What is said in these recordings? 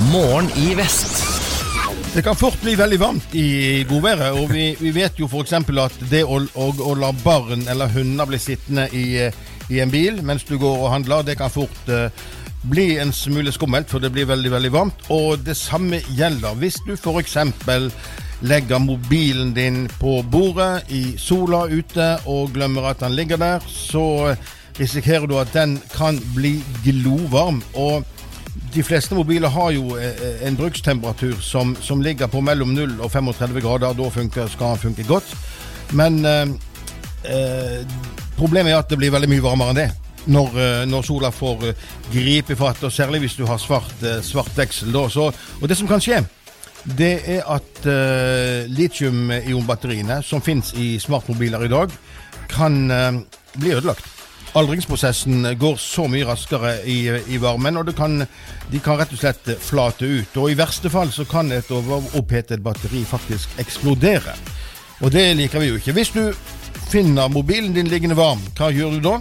Morgen i vest. Det kan fort bli veldig varmt i godværet, og vi, vi vet jo f.eks. at det å, å, å la barn eller hunder bli sittende i, i en bil mens du går og handler, det kan fort uh, bli en smule skummelt, for det blir veldig veldig varmt. Og det samme gjelder hvis du f.eks. legger mobilen din på bordet i sola ute og glemmer at den ligger der, så risikerer du at den kan bli glovarm. og de fleste mobiler har jo eh, en brukstemperatur som, som ligger på mellom 0 og 35 grader. Da funker, skal den funke godt. Men eh, eh, problemet er at det blir veldig mye varmere enn det. Når, eh, når sola får eh, gripe fatt, og særlig hvis du har svart, eh, svart deksel. Da, så, og det som kan skje, det er at eh, litium-ionbatteriene som finnes i smartmobiler i dag, kan bli ødelagt aldringsprosessen går så mye raskere i, i varmen, og kan, de kan rett og slett flate ut. Og I verste fall så kan et overopphetet batteri faktisk eksplodere. Og det liker vi jo ikke. Hvis du finner mobilen din liggende varm, hva gjør du da?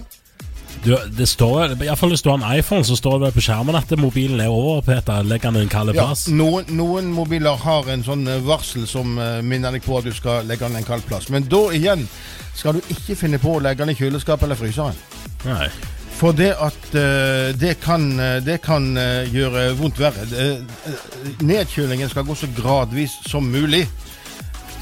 Du, det står, i hvert fall Hvis du har en iPhone, så står det på skjermen at mobilen er overoppheta. Legg den i en kald plass. Ja, noen, noen, mobiler har en sånn eh, varsel som uh, minner deg på at du skal legge den i en kald plass. Men da igjen skal du ikke finne på å legge den i kjøleskapet eller fryseren. Nei. For det at uh, det kan, det kan gjøre vondt verre. nedkjølingen skal gå så gradvis som mulig,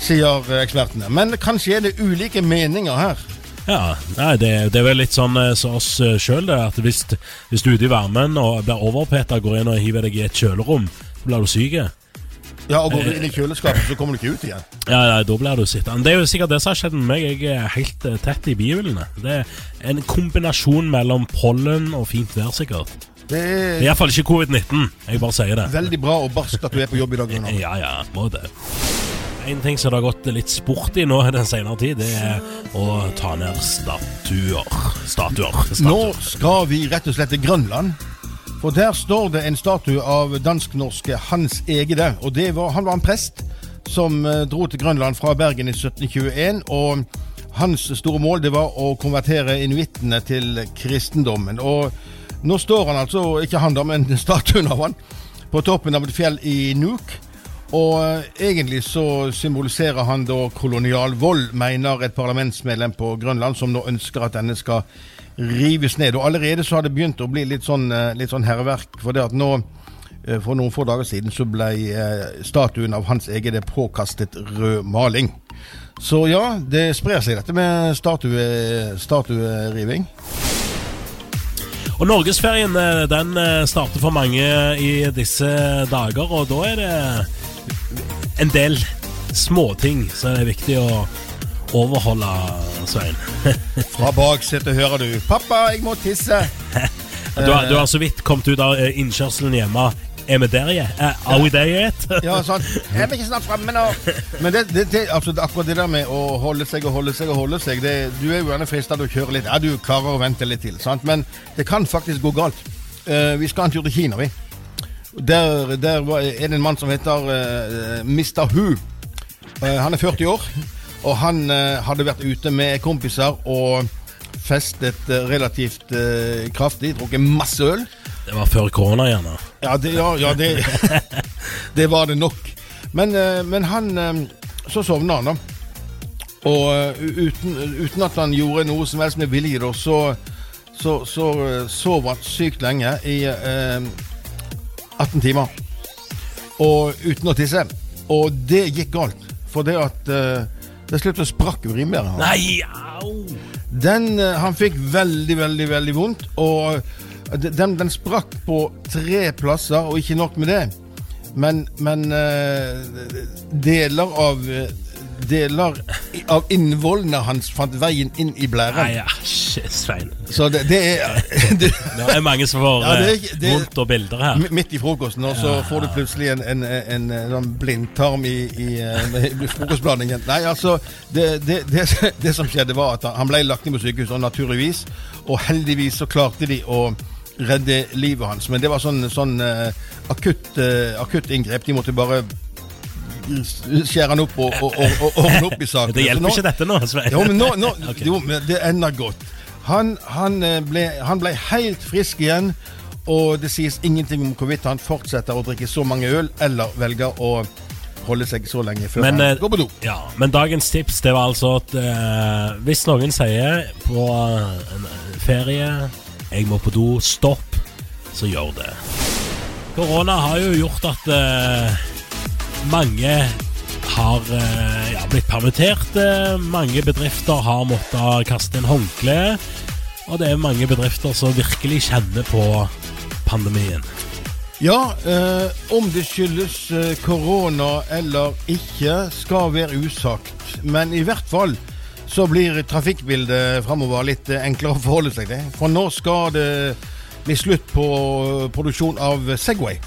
sier ekspertene. Men kanskje er det ulike meninger her. Ja, nei, det, det, er vel litt sånn eh, som oss uh, sjøl, at hvis, hvis, du er ute i varmen og blir overoppheta, går inn og hiver deg i et kjølerom, så blir du syk. Ja, og går du inn i kjøleskapet, så kommer du ikke ut igjen. Ja, ja da blir du sittende. Det er jo sikkert det som har skjedd med meg. Jeg er helt tett i bihulene. Det er en kombinasjon mellom pollen og fint vær, sikkert. Det er iallfall ikke covid-19. Jeg bare sier det. Veldig bra og barskt at du er på jobb i dag. Ja, ja, må det. En ting som det har gått litt sport i nå den senere tid, det er å ta ned statuer. Statuer. statuer. Nå skal vi rett og slett til Grønland. For der står det en statue av dansk-norske Hans Egede. Og var, han var en prest som uh, dro til Grønland fra Bergen i 1721. Og hans store mål det var å konvertere inuittene til kristendommen. Og nå står han altså, ikke han da, men statuen av han, på toppen av et fjell i Nuuk. Og eh, egentlig så symboliserer han da kolonial vold, mener et parlamentsmedlem på Grønland, som nå ønsker at denne skal rives ned. Og allerede så har det begynt å bli litt sånn, eh, litt sånn herverk. For det at nå, eh, for noen få dager siden, så ble statuen av Hans egne påkastet rød maling. Så ja, det sprer seg dette med statue, statueriving. Og Norgesferien den starter for mange i disse dager, og da er det en del småting som er viktig å overholde, Svein. Fra baksetet hører du 'Pappa, jeg må tisse'. du, har, du har så vidt kommet ut av eh, innkjørselen hjemme. Er vi der igjen? Er vi der yet? ja, sånn. Er vi ikke snart framme nå? Men det, det, det, altså, akkurat det der med å holde seg og holde seg og holde seg det, Du er jo gjerne frista til å kjøre litt. Ja, du klarer å vente litt til, sant? men det kan faktisk gå galt. Uh, vi skal en tur til Kina, vi. Der, der er det en mann som heter uh, eh, Mr. Hu. Uh, han er 40 år, og han uh, hadde vært ute med kompiser og festet relativt kraftig. Drukket masse øl. Det var før korona, gjerne. Ja, det, ja, ja, det, det var det nok. Men, men han Så sovna han, da. Og uten, uten, at han gjorde noe som helst med vilje, da, så, så, så sov han sykt lenge i 18 timer. Og uten å tisse. Og det gikk galt. For det at uh, det slutt sprakk urinbæret hans. Den, uh, han fikk veldig, veldig, veldig vondt. Og uh, den, den, sprakk på tre plasser, og ikke nok med det. Men, men deler av deler av innvollene hans fant veien inn i blæren. Nei, ja, Svein. Så det, det er det, det, er mange som får ja, det, vondt og bilder her. Midt i frokosten, og så ja. får du plutselig en, en, en, en, sånn blindtarm i, i, i frokostblandingen. Nei, altså det, som skjedde, var at han ble lagt inn på sykehus, og naturligvis. Og heldigvis så klarte de å redde livet hans. Men det var sånn, sånn uh, akutt, uh, akutt inngrep. De måtte bare skjære han opp og, ordne opp i saken. Det hjelper nå, ikke dette nå, Svein. Jo, men nå, nå okay. jo, men det ender godt. Han, han, eh, ble, han, ble, helt frisk igjen, og det sies ingenting om hvorvidt han fortsetter å drikke så mange øl, eller velger å holde seg så lenge før Men, han eh, går på do. Ja, men dagens tips det var altså at eh, hvis noen sier på en ferie 'jeg må på do', stopp, så gjør det. Korona har jo gjort at eh, mange har eh, ja, blitt permittert. eh, mange bedrifter har måttet kaste inn håndkle. Og det er mange bedrifter som virkelig kjenner på pandemien. Ja, eh, om det skyldes eh, korona eller ikke, skal være usagt. Men i hvert fall så blir trafikkbildet framover litt enklere å forholde seg til. For nå skal det bli slutt på produksjon av Segway.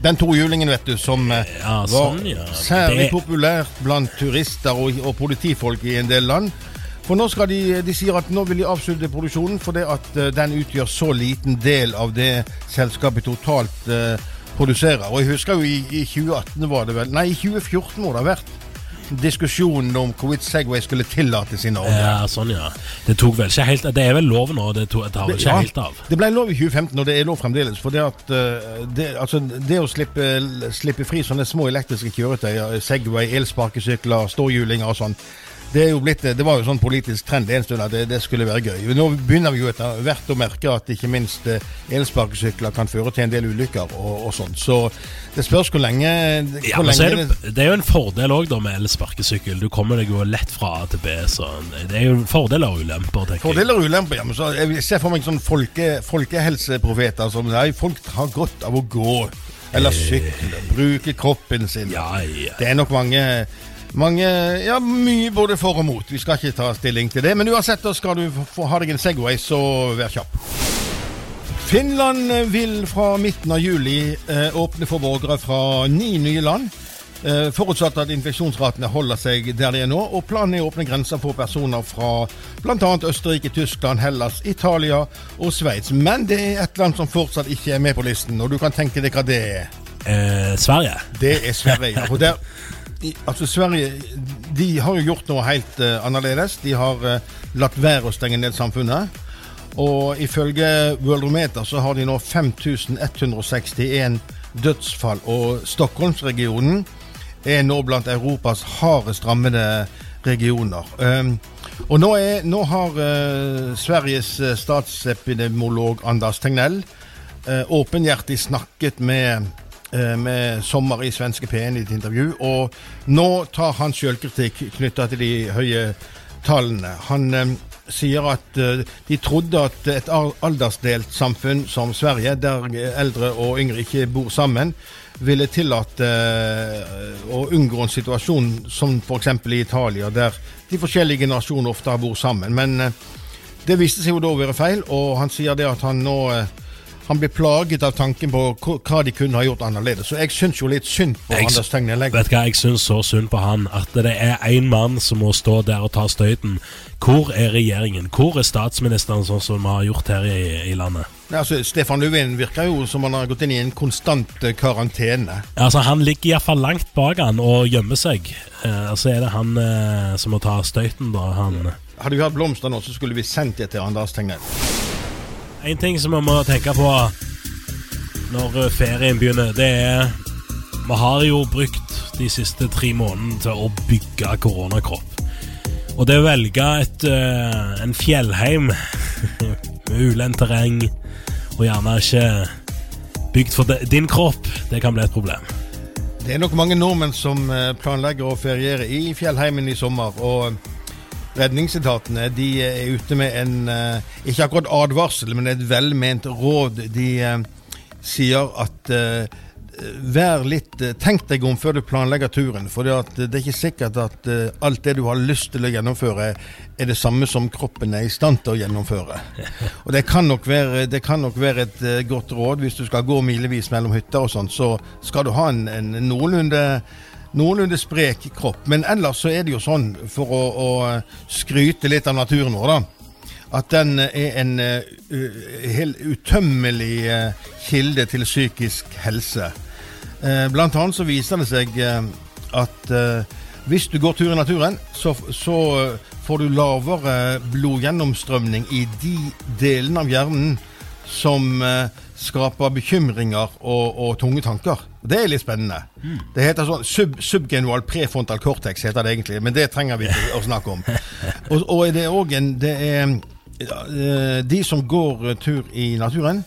Den tohjulingen, vet du, som eh, Ja, var sånn, ja. særlig Det- populær blant turister og, og politifolk i en del land. For nå skal de, de sier at nå vil de avslutte produksjonen fordi at uh, den utgjør så liten del av det selskapet totalt uh, produserer. Og jeg husker jo i, i 2018 var det vel Nei, i 2014 må det ha vært diskusjonen om hvorvidt Segway skulle tillates i Norge. Ja, sånn, ja. Det tok vel ikke helt Det er vel lov nå? Det, tok, det ikke Ja, helt av? Det ble lov i 2015, og det er lov fremdeles. For det, at, eh, det, altså, det å slippe, slippe fri sånne små elektriske kjøretøy, Segway, elsparkesykler, ståhjulinger og sånn, det, blitt, det var jo sånn politisk trend en stund at det, det skulle være gøy. Nå begynner vi jo etter hvert å merke at ikke minst eh, elsparkesykler kan føre til en del ulykker og, og sånn. Så det spørs hvor lenge, hvor ja, lenge er det, det er jo en fordel òg med elsparkesykkel. Du kommer deg jo lett fra A til B. Så det er jo fordeler og ulemper. Fordeler og ulemper, ja. Men så, jeg ser for meg sånn folke, folkehelseprofeter som sier folk har godt av å gå. Eller sykle. Bruke kroppen sin. Ja, ja. Det er nok mange mange, ja, Mye både for og mot. Vi skal ikke ta stilling til det. Men uansett, da skal du få ha deg en Segway, så vær kjapp. Finland vil fra midten av juli eh, åpne for borgere fra ni nye land. Eh, forutsatt at infeksjonsratene holder seg der de er nå. Og planen er å åpne grenser for personer fra bl.a. Østerrike, Tyskland, Hellas, Italia og Sveits. Men det er et land som fortsatt ikke er med på listen, og du kan tenke deg hva det er. Eh, Sverige. Det er Sverige. ja. Og der, altså Sverige de har jo gjort noe helt uh, annerledes. De har uh, latt være å stenge ned samfunnet. Og ifølge Worldometer så har de nå 5161 dødsfall. Og Stockholmsregionen er nå blant Europas hardest rammede regioner. Um, og nå, er, nå har uh, Sveriges statsepidemolog Anders Tegnell åpenhjertig snakket med med Sommer i svenske P1 i et intervju. Og nå tar han sjølkritikk knytta til de høye tallene. Han eh, sier at eh, de trodde at et aldersdelt samfunn som Sverige, der eldre og yngre ikke bor sammen, ville tillate eh, å unngå en situasjon som f.eks. i Italia, der de forskjellige generasjoner ofte bor sammen. Men eh, det viste seg jo da å være feil, og han sier det at han nå eh, han blir plaget av tanken på hva- de kunne ha gjort annerledes. Så jeg syns jo litt synd på Jeg- Anders Tegnell. jeg. Vet du hva, Jeg syns så synd på han at det er én mann som må stå der og ta støyten. Hvor er regjeringen? Hvor er statsministeren, sånn som vi har gjort her i, i landet? Ja, Altså, Stefan Löfven virker jo som han har gått inn i en konstant eh, karantene. Altså, Han ligger iallfall langt bak han og gjemmer seg. Eh, så er det han eh, som må ta støyten, da. Han Hadde vi hatt blomster nå, så skulle vi sendt det til Anders Tegnell. En ting som vi må tenke på når eh, ferien begynner, det er Vi har jo brukt de siste tre månedene til å bygge koronakropp. Og det å velge et, eh, en fjellheim med ulendt terreng, og gjerne ikke bygd for din kropp, det kan bli et problem. Det er nok mange nordmenn som eh, planlegger å feriere i fjellheimen i sommer. og Redningsetatene de er ute med en eh, ikke akkurat advarsel, men et velment råd. De eh, sier at eh, vær litt eh, Tenk deg om før du planlegger turen. For det, er ikke sikkert at eh, alt det du har lyst til å gjennomføre, er det samme som kroppen er i stand til å gjennomføre. Og det kan nok være, det kan nok være et eh, godt råd hvis du skal gå milevis mellom hytter og sånn, så skal du ha en, en noenlunde noenlunde sprek kropp. Men ellers så er det jo sånn, for å, å skryte litt av naturen vår, da, at den er en uh, utømmelig uh, kilde til psykisk helse. Uh, blant annet så viser det seg eh, at eh, hvis du går tur i naturen, så, så eh, får du lavere blodgjennomstrømning i de delene av hjernen som skaper bekymringer og, og, tunge tanker. Det er litt spennende. Mm. Det heter sånn sub, subgenual prefrontal cortex, heter det egentlig, men det trenger vi ikke å snakke om. Og, og det er òg en det er, eh, De som går tur i naturen,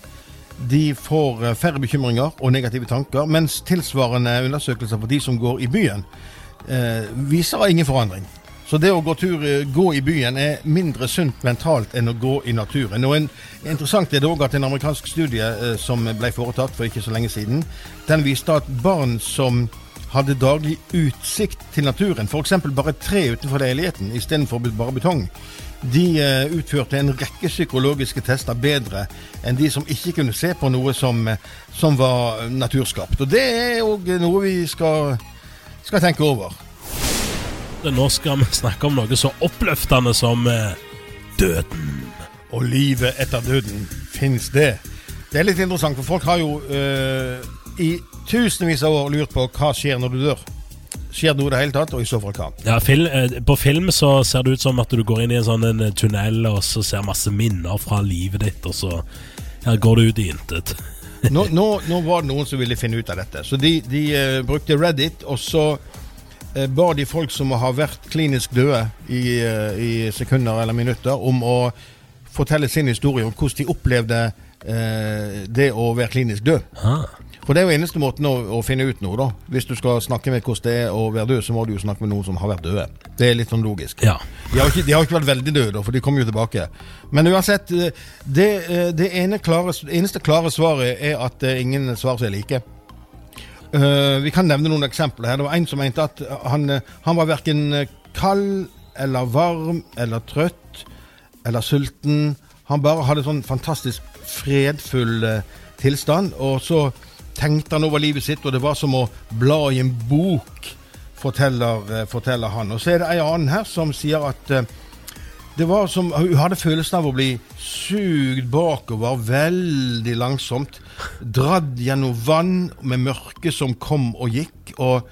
de får eh, færre bekymringer og negative tanker, mens tilsvarende undersøkelser for de som går i byen, eh, viser ingen forandring. Så det å gå, tur, eh, gå i byen er mindre sunt mentalt enn å gå i naturen. Og en, Interessant er det òg at en amerikansk studie eh, som ble foretatt for ikke så lenge siden, den viste at barn som hadde daglig utsikt til naturen, f.eks. bare tre utenfor leiligheten istedenfor bare betong, de uh, utførte en rekke psykologiske tester bedre enn de som ikke kunne se på noe som, som var naturskapt. Og det er òg noe vi skal, skal tenke over. Nå skal vi snakke om noe så oppløftende som eh, døden. Og livet etter døden. Fins det? Det er litt interessant, for folk har jo øh, i tusenvis av år lurt på hva skjer når du dør. Skjer det noe i det hele tatt, og i så fall hva? Ja, fil, eh, På film så ser det ut som at du går inn i en sånn en tunnel og så ser masse minner fra livet ditt, og så ja, går du ut i intet. nå, nå, nå, var det noen som ville finne ut av dette, så de, de uh, brukte Reddit, og så ba de folk som har vært klinisk døde i, eh, i, sekunder eller minutter, om å fortelle sin historie om hvordan de opplevde eh, det å være klinisk død. Ah. For det er jo eneste måten å, å, finne ut noe, da. Hvis du skal snakke med hvordan det er å være død, så må du jo snakke med noen som har vært døde. Det er litt sånn logisk. Ja. De, har ikke, de, har ikke, vært veldig døde, for de kommer jo tilbake. Men uansett, det, det ene klare, eneste klare svaret er at ingen svar som er like. Uh, vi kan nevne noen eksempler her. Det var en som mente at han, eh, han var verken eh, kald eller varm eller trøtt eller sulten. Han bare hadde sånn fantastisk fredfull uh, tilstand. Og så tenkte han over livet sitt, og det var som å bla i en bok, forteller, uh, forteller han. Og så er det ei annen her som sier at det var som, Hun hadde følelsen av å bli sugd bakover veldig langsomt. Dratt gjennom vann med mørke som kom og gikk. Og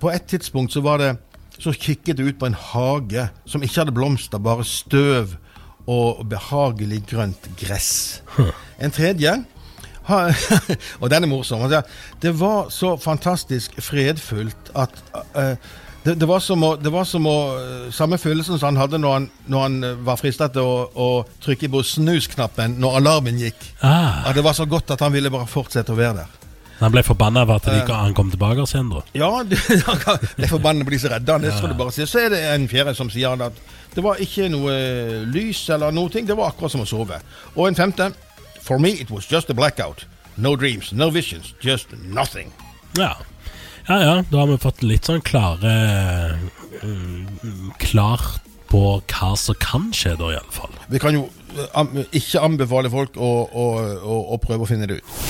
på et tidspunkt så var det så kikket hun ut på en hage som ikke hadde blomster, bare støv og behagelig grønt gress. En tredje og den er morsom. Det var så fantastisk fredfullt at uh, det, det, var som å, det var som å eh, Samme følelsen som han hadde når han, når han eh, var fristet til å, å, trykke på snusknappen når alarmen gikk. Ah. Det var så godt at han ville bare fortsette å være der. Han ble forbanna over at uh, han kom tilbake igjen? da? Ja, det, er forbanna blir bli så redda. Det si. Så er det en fjerde som sier at det var ikke noe lys eller noe. Det var akkurat som å sove. Og en femte For me it was just a blackout. No dreams, no visions, just nothing. Ja. Ja, ja, da har vi fått litt sånn klare um, Klart på hva som kan skje, da, iallfall. Vi kan jo uh, ikke anbefale folk å, å, å, å, prøve å finne det ut.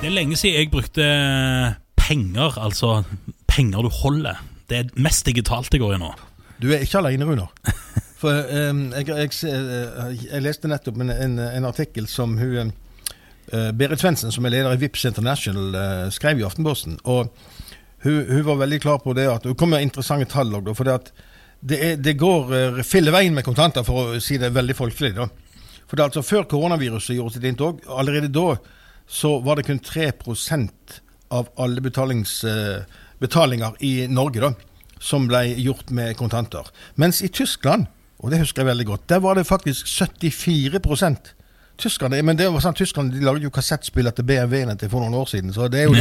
Det er lenge siden jeg brukte penger, altså penger du holder. Det er mest digitalt det går i nå. Du er ikke alene, Runar. For um, jeg, jeg, jeg, jeg, leste nettopp en, en, en artikkel som hun Berit Svendsen, som er leder i Vips International, uh, skrev i Aftenposten. Og hun, hun, var veldig klar på det at Hun kom med interessante tall òg, for det, er, det går uh, fille veien med kontanter, for å si det veldig folkelig. da. For det er altså Før koronaviruset gjorde sitt inntog, allerede da så var det kun 3% av alle betalinger i Norge da, som ble gjort med kontanter. Mens i Tyskland, og det husker jeg veldig godt, der var det faktisk 74 Tyskerne, men det var sånn, Tyskerne de lagde jo kassettspiller til BMW-ene til for noen år siden. så det er jo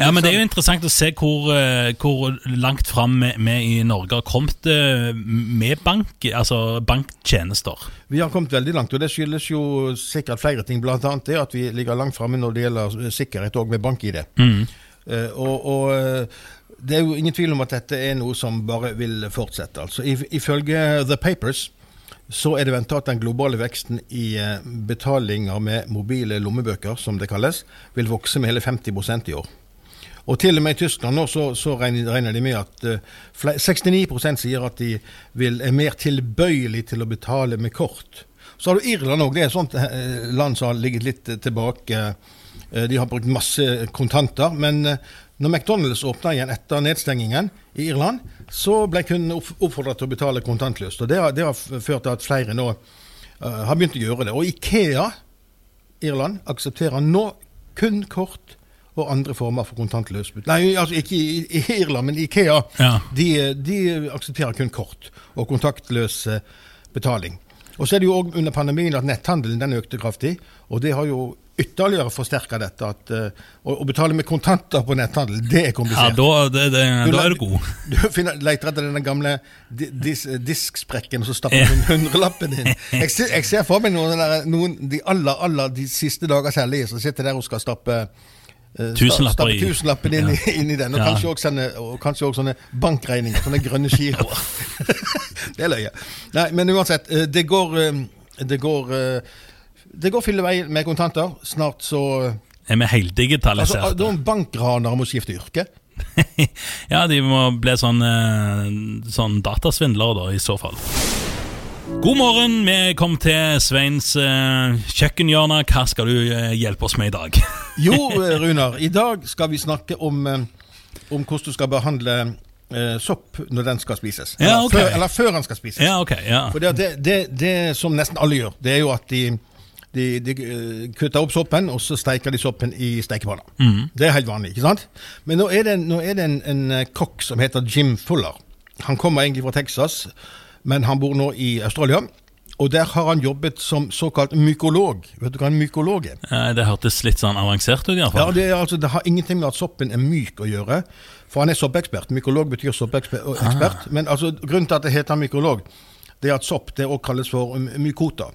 Ja, men det er jo interessant å se hvor, eh, hvor langt fram vi i Norge har kommet eh, med bank, altså banktjenester. Vi har kommet veldig langt, og det skyldes jo sikkert flere ting. Blant annet det at vi ligger langt framme når det gjelder sikkerhet òg med bank-ID. Mm. Uh, og, og det er jo ingen tvil om at dette er noe som bare vil fortsette. altså. Ifølge The Papers så er det venta at den globale veksten i eh, betalinger med mobile lommebøker, som det kalles, vil vokse med hele 50% i år. Og til og med i Tyskland nå så, så regner, de med at uh, eh, 69% sier at de vil, er mer tilbøyelig til å betale med kort. Så har du Irland òg. Det er et sånt uh, land som har ligget litt tilbake. De har brukt masse kontanter. Men når McDonald's åpna igjen etter nedstengingen i Irland, så ble kundene oppfordret til å betale kontantløst. og Det har, det har ført til at flere nå uh, har begynt å gjøre det. Og Ikea Irland aksepterer nå kun kort og andre former for kontantløs Nei, altså ikke i, i Irland, men Ikea. Ja. De, de aksepterer kun kort og kontaktløs eh, betaling. Og så er det jo òg under pandemien at netthandelen den økte kraftig. Og det har jo ytterligere forsterke dette. at uh, Å å betale med kontanter på netthandel, det er Ja, komplisert. da, det, det, Du da er du god. Du finner, leter etter den gamle dis, disksprekken, og så stapper du hundrelappen inn. Jeg jeg ser for meg noen, der, noen de aller, aller de siste dagers hellige som sitter der og skal stappe eh, Tusenlapper i. tusenlappen inn, i- inn i den. Og Ja. kanskje også sende- og kanskje også sånne bankregninger, sånne grønne giroer. det er løye. Nei, men uansett, eh, det går eh, Det går eh, det går fylle vei med kontanter. Snart så Er vi Altså, heldigitaliserte? Noen bankranere må skifte yrke. ja, de må bli sånn, eh, sånn datasvindlere, da, i så fall. God morgen, vi kom til Sveins eh, kjøkkenhjørne. Hva skal du eh, hjelpe oss med i dag? Jo, eh, Runar. I dag skal vi snakke om, eh, om hvordan du skal behandle eh, sopp når den skal spises. Ja, Eller, ok. før, eller før den skal spises. ja, ok. ja. For det, det, det, det som nesten alle gjør, det er jo at de, de, de eh, kutter opp soppen, og så steiker de soppen i stekepanna. Mm. Det er helt vanlig, ikke sant? Men nå er det, nå er det en, en eh, kokk som heter Jim Fuller. Han kommer egentlig fra Texas, men han bor nå i Australia. Og der har han jobbet som såkalt mykolog. Vet du hva en mykolog er? Eh, Det hørtes litt sånn avansert ut, Ja, iallfall. det, er, altså, det har ingenting med at soppen er myk å gjøre. For han er soppekspert. Mykolog betyr soppekspert. Ah. Men altså, grunnen til at det heter mykolog, det er at sopp det også kalles for mykota.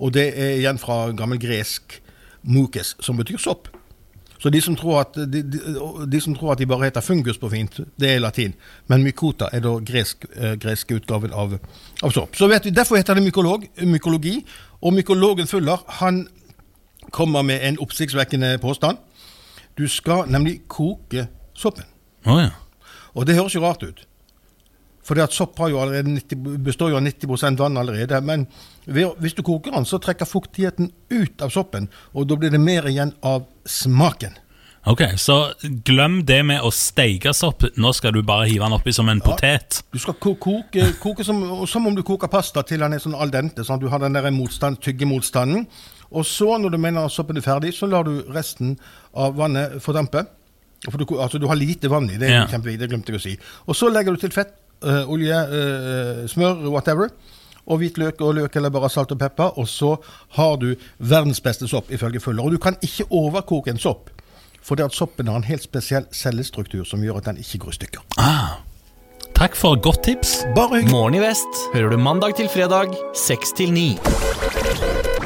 Og det er igjen fra gammel gresk mukes, som betyr sopp. Så de som, tror at, de, de, de som tror at de bare heter fungus på fint, det er latin. Men mykota er da gresk, eh, greske utgaven av, av sopp. Så vet vi, Derfor heter det mykolog, mykologi. Og mykologen Fuller han kommer med en oppsiktsvekkende påstand. Du skal nemlig koke soppen. Oh, ja. Og det høres jo rart ut. For det at sopp har jo 90, består jo av 90% vann allerede. Men ved, hvis du koker den, så trekker fuktigheten ut av soppen, og da blir det mer igjen av smaken. Ok, så glem det med å steike sopp. Nå skal du bare hive den oppi som en potet. Du skal koke, koke som, som om du koker pasta til den er sånn al dente, sånn at du har den der motstand, tyggemotstanden. Og så, når du mener at soppen er ferdig, så lar du resten av vannet fordampe. For du, altså, du har lite vann i, det Ja. kjempeviktig, det glemte jeg å si. Og så legger du til fett, olje, eh, smør, whatever. Og hvitløk og løk eller bare salt og pepper. Og så har du verdens beste sopp, ifølge Fuller. Og du kan ikke overkoke en sopp. For det at soppen har en helt spesiell cellestruktur som gjør at den ikke går i stykker. Ah, takk for godt tips. Bare hyggelig. Morgen i vest hører du mandag til fredag 6 til 9.